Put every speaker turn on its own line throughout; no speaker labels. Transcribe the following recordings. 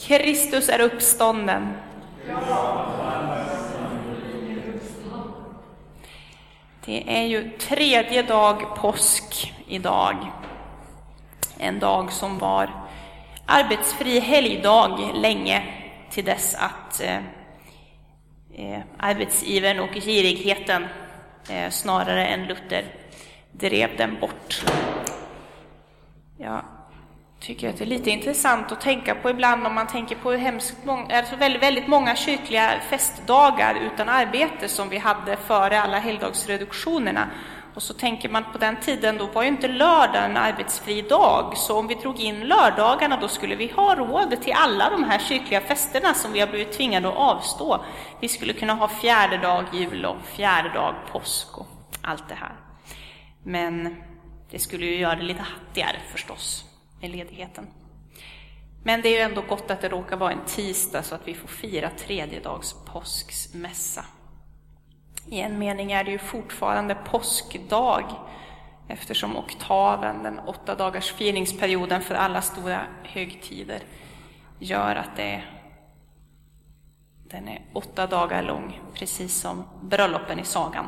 Kristus är uppstånden. Det är ju tredje dag påsk idag. En dag som var arbetsfri helgdag länge till dess att eh, arbetsgivaren arbetsivern och girigheten eh, snarare än Luther drev den bort. Ja, tycker att det är lite intressant att tänka på ibland om man tänker på hur hemskt många, alltså väldigt, väldigt många kyrkliga festdagar utan arbete som vi hade före alla helgdagsreduktionerna. Och så tänker man på den tiden, då var ju inte lördag en arbetsfri dag, så om vi drog in lördagarna då skulle vi ha råd till alla de här kyrkliga festerna som vi har blivit tvingade att avstå. Vi skulle kunna ha fjärde dag jul och fjärde dag påsk och allt det här. Men det skulle ju göra det lite hattigare förstås med ledigheten. Men det är ju ändå gott att det råkar vara en tisdag så att vi får fira tredjedags påsksmässa. I en mening är det ju fortfarande påskdag eftersom oktaven, den åtta dagars firningsperioden för alla stora högtider, gör att det den är åtta dagar lång, precis som bröllopen i sagan.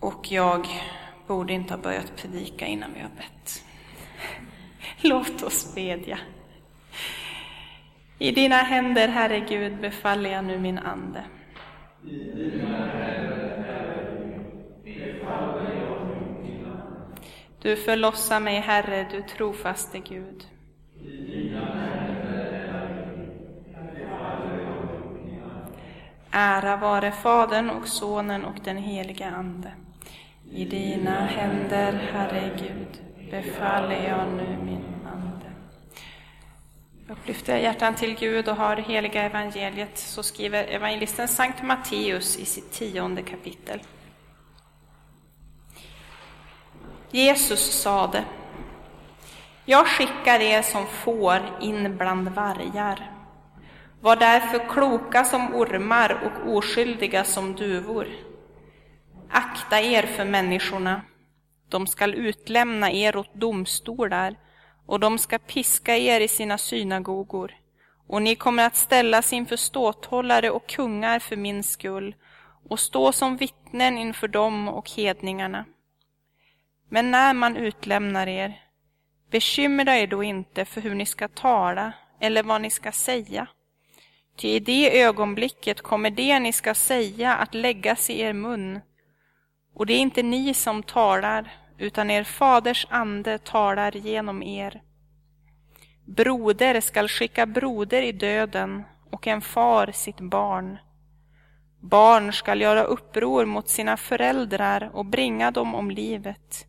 Och jag borde inte ha börjat predika innan vi har bett. Låt oss bedja. I dina händer, Herre Gud, befaller jag nu min ande. Du förlossar mig, Herre, du trofaste Gud. Ära vare Fadern och Sonen och den helige Ande. I dina händer, Herre Gud, befaller jag nu min ande. Upplyfter jag hjärtan till Gud och har heliga evangeliet så skriver evangelisten Sankt Matteus i sitt tionde kapitel. Jesus sade Jag skickar er som får in bland vargar. Var därför kloka som ormar och oskyldiga som duvor. Akta er för människorna. De skall utlämna er åt domstolar och de ska piska er i sina synagogor. Och ni kommer att ställas inför ståthållare och kungar för min skull och stå som vittnen inför dem och hedningarna. Men när man utlämnar er, bekymra er då inte för hur ni ska tala eller vad ni ska säga. Ty i det ögonblicket kommer det ni ska säga att läggas i er mun och det är inte ni som talar, utan er faders ande talar genom er. Broder skall skicka broder i döden och en far sitt barn. Barn skall göra uppror mot sina föräldrar och bringa dem om livet.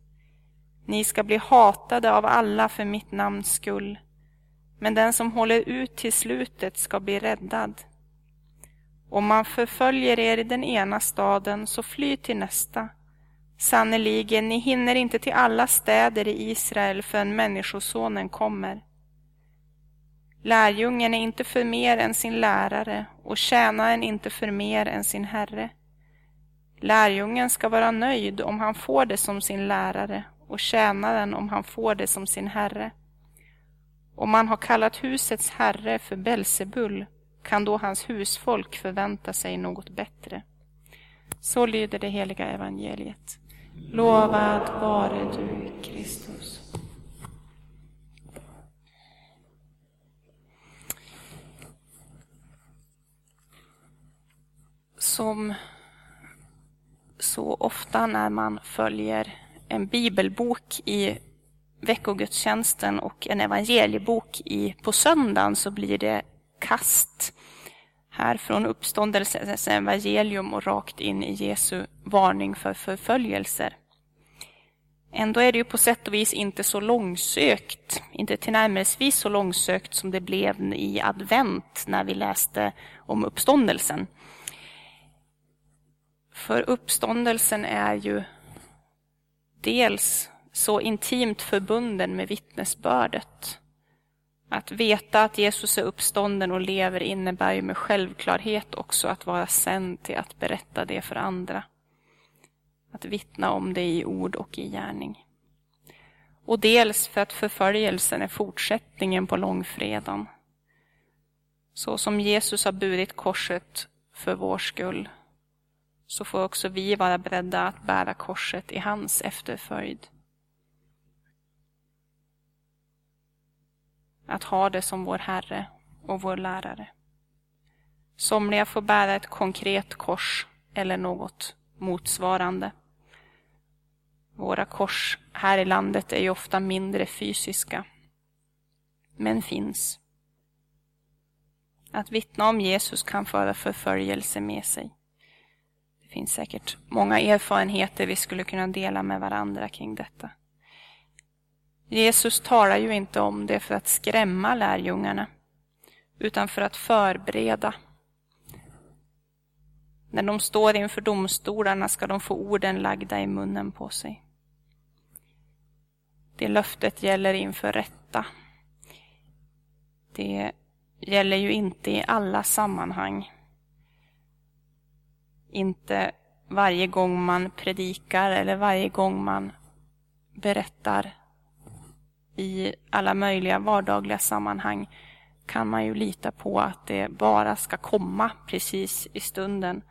Ni ska bli hatade av alla för mitt namns skull, men den som håller ut till slutet ska bli räddad. Om man förföljer er i den ena staden, så fly till nästa. Sannerligen, ni hinner inte till alla städer i Israel förrän Människosonen kommer. Lärjungen är inte för mer än sin lärare och tjänaren inte för mer än sin herre. Lärjungen ska vara nöjd om han får det som sin lärare och tjänaren om han får det som sin herre. Om man har kallat husets herre för Belsebul kan då hans husfolk förvänta sig något bättre. Så lyder det heliga evangeliet. Lovad vare du, Kristus. Som så ofta när man följer en bibelbok i veckogudstjänsten och en evangeliebok i, på söndagen så blir det kast här från uppståndelsens evangelium och rakt in i Jesu varning för förföljelser. Ändå är det ju på sätt och vis inte så långsökt, inte tillnärmelsevis så långsökt som det blev i advent när vi läste om uppståndelsen. För uppståndelsen är ju dels så intimt förbunden med vittnesbördet. Att veta att Jesus är uppstånden och lever innebär ju med självklarhet också att vara sänd till att berätta det för andra. Att vittna om det i ord och i gärning. och dels för att förföljelsen är fortsättningen på långfredagen. Så som Jesus har burit korset för vår skull, så får också vi vara beredda att bära korset i hans efterföljd. Att ha det som vår Herre och vår lärare. Somliga får bära ett konkret kors eller något motsvarande. Våra kors här i landet är ju ofta mindre fysiska, men finns. Att vittna om Jesus kan föra förföljelse med sig. Det finns säkert många erfarenheter vi skulle kunna dela med varandra kring detta. Jesus talar ju inte om det för att skrämma lärjungarna, utan för att förbereda. När de står inför domstolarna ska de få orden lagda i munnen på sig. Det löftet gäller inför rätta. Det gäller ju inte i alla sammanhang. Inte varje gång man predikar eller varje gång man berättar i alla möjliga vardagliga sammanhang kan man ju lita på att det bara ska komma precis i stunden.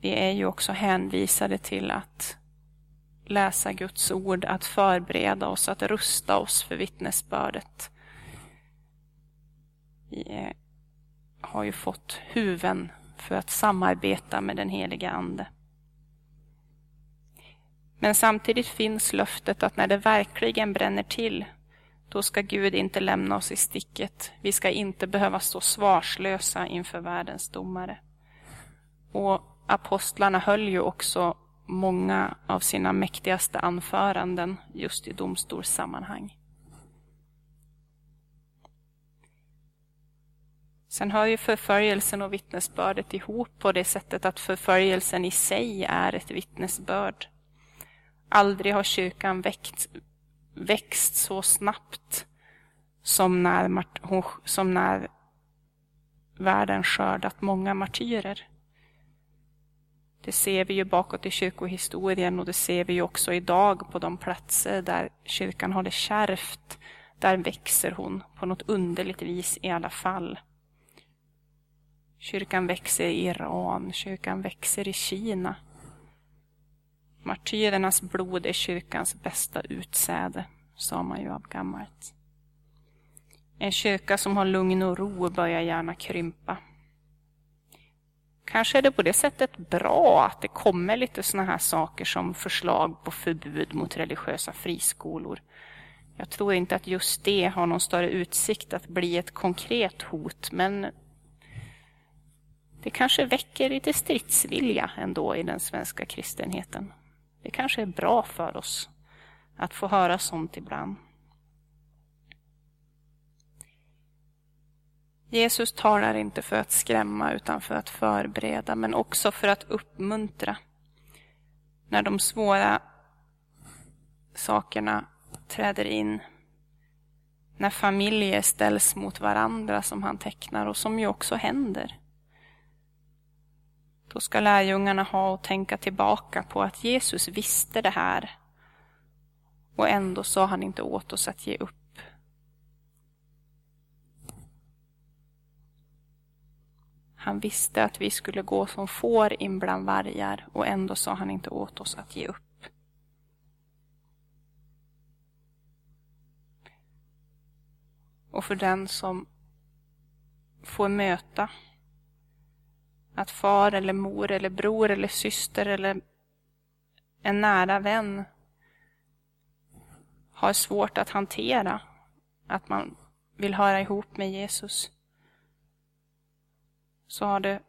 Vi är ju också hänvisade till att läsa Guds ord, att förbereda oss, att rusta oss för vittnesbördet. Vi har ju fått huven för att samarbeta med den heliga Ande. Men samtidigt finns löftet att när det verkligen bränner till, då ska Gud inte lämna oss i sticket. Vi ska inte behöva stå svarslösa inför världens domare. Och apostlarna höll ju också många av sina mäktigaste anföranden just i domstolssammanhang. Sen hör ju förföljelsen och vittnesbördet ihop på det sättet att förföljelsen i sig är ett vittnesbörd. Aldrig har kyrkan väckt växt så snabbt som när, som när världen skördat många martyrer. Det ser vi ju bakåt i kyrkohistorien och det ser vi ju också idag på de platser där kyrkan har det kärvt. Där växer hon på något underligt vis i alla fall. Kyrkan växer i Iran, kyrkan växer i Kina. Martyrernas blod är kyrkans bästa utsäde, sa man ju av gammalt. En kyrka som har lugn och ro börjar gärna krympa. Kanske är det på det sättet bra att det kommer lite såna här saker som förslag på förbud mot religiösa friskolor. Jag tror inte att just det har någon större utsikt att bli ett konkret hot, men det kanske väcker lite stridsvilja ändå i den svenska kristenheten. Det kanske är bra för oss att få höra sånt ibland. Jesus talar inte för att skrämma utan för att förbereda, men också för att uppmuntra. När de svåra sakerna träder in. När familjer ställs mot varandra som han tecknar och som ju också händer. Då ska lärjungarna ha och tänka tillbaka på att Jesus visste det här. Och ändå sa han inte åt oss att ge upp. Han visste att vi skulle gå som får in bland vargar och ändå sa han inte åt oss att ge upp. Och för den som får möta att far eller mor eller bror eller syster eller en nära vän har svårt att hantera att man vill höra ihop med Jesus så har det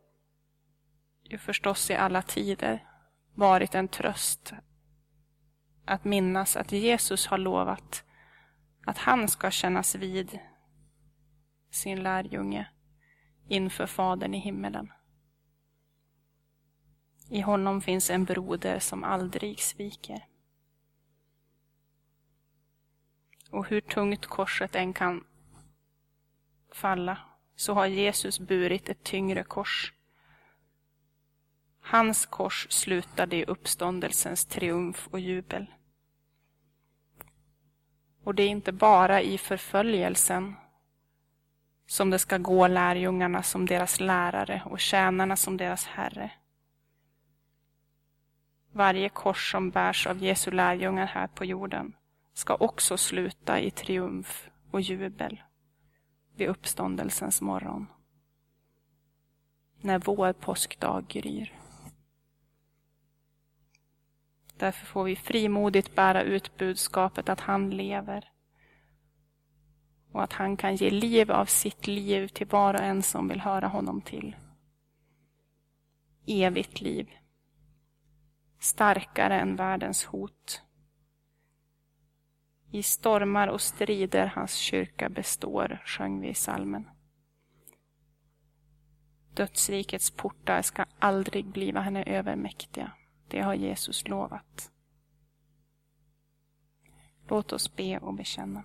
ju förstås i alla tider varit en tröst att minnas att Jesus har lovat att han ska kännas vid sin lärjunge inför Fadern i himmelen. I honom finns en broder som aldrig sviker. Och hur tungt korset än kan falla så har Jesus burit ett tyngre kors. Hans kors slutade i uppståndelsens triumf och jubel. Och det är inte bara i förföljelsen som det ska gå lärjungarna som deras lärare och tjänarna som deras herre. Varje kors som bärs av Jesu lärjungar här på jorden ska också sluta i triumf och jubel vid uppståndelsens morgon. När vår påskdag gryr. Därför får vi frimodigt bära ut budskapet att han lever och att han kan ge liv av sitt liv till var och en som vill höra honom till. Evigt liv. Starkare än världens hot. I stormar och strider hans kyrka består, sjöng vi i salmen. Dödsrikets portar ska aldrig bliva henne övermäktiga. Det har Jesus lovat. Låt oss be och bekänna.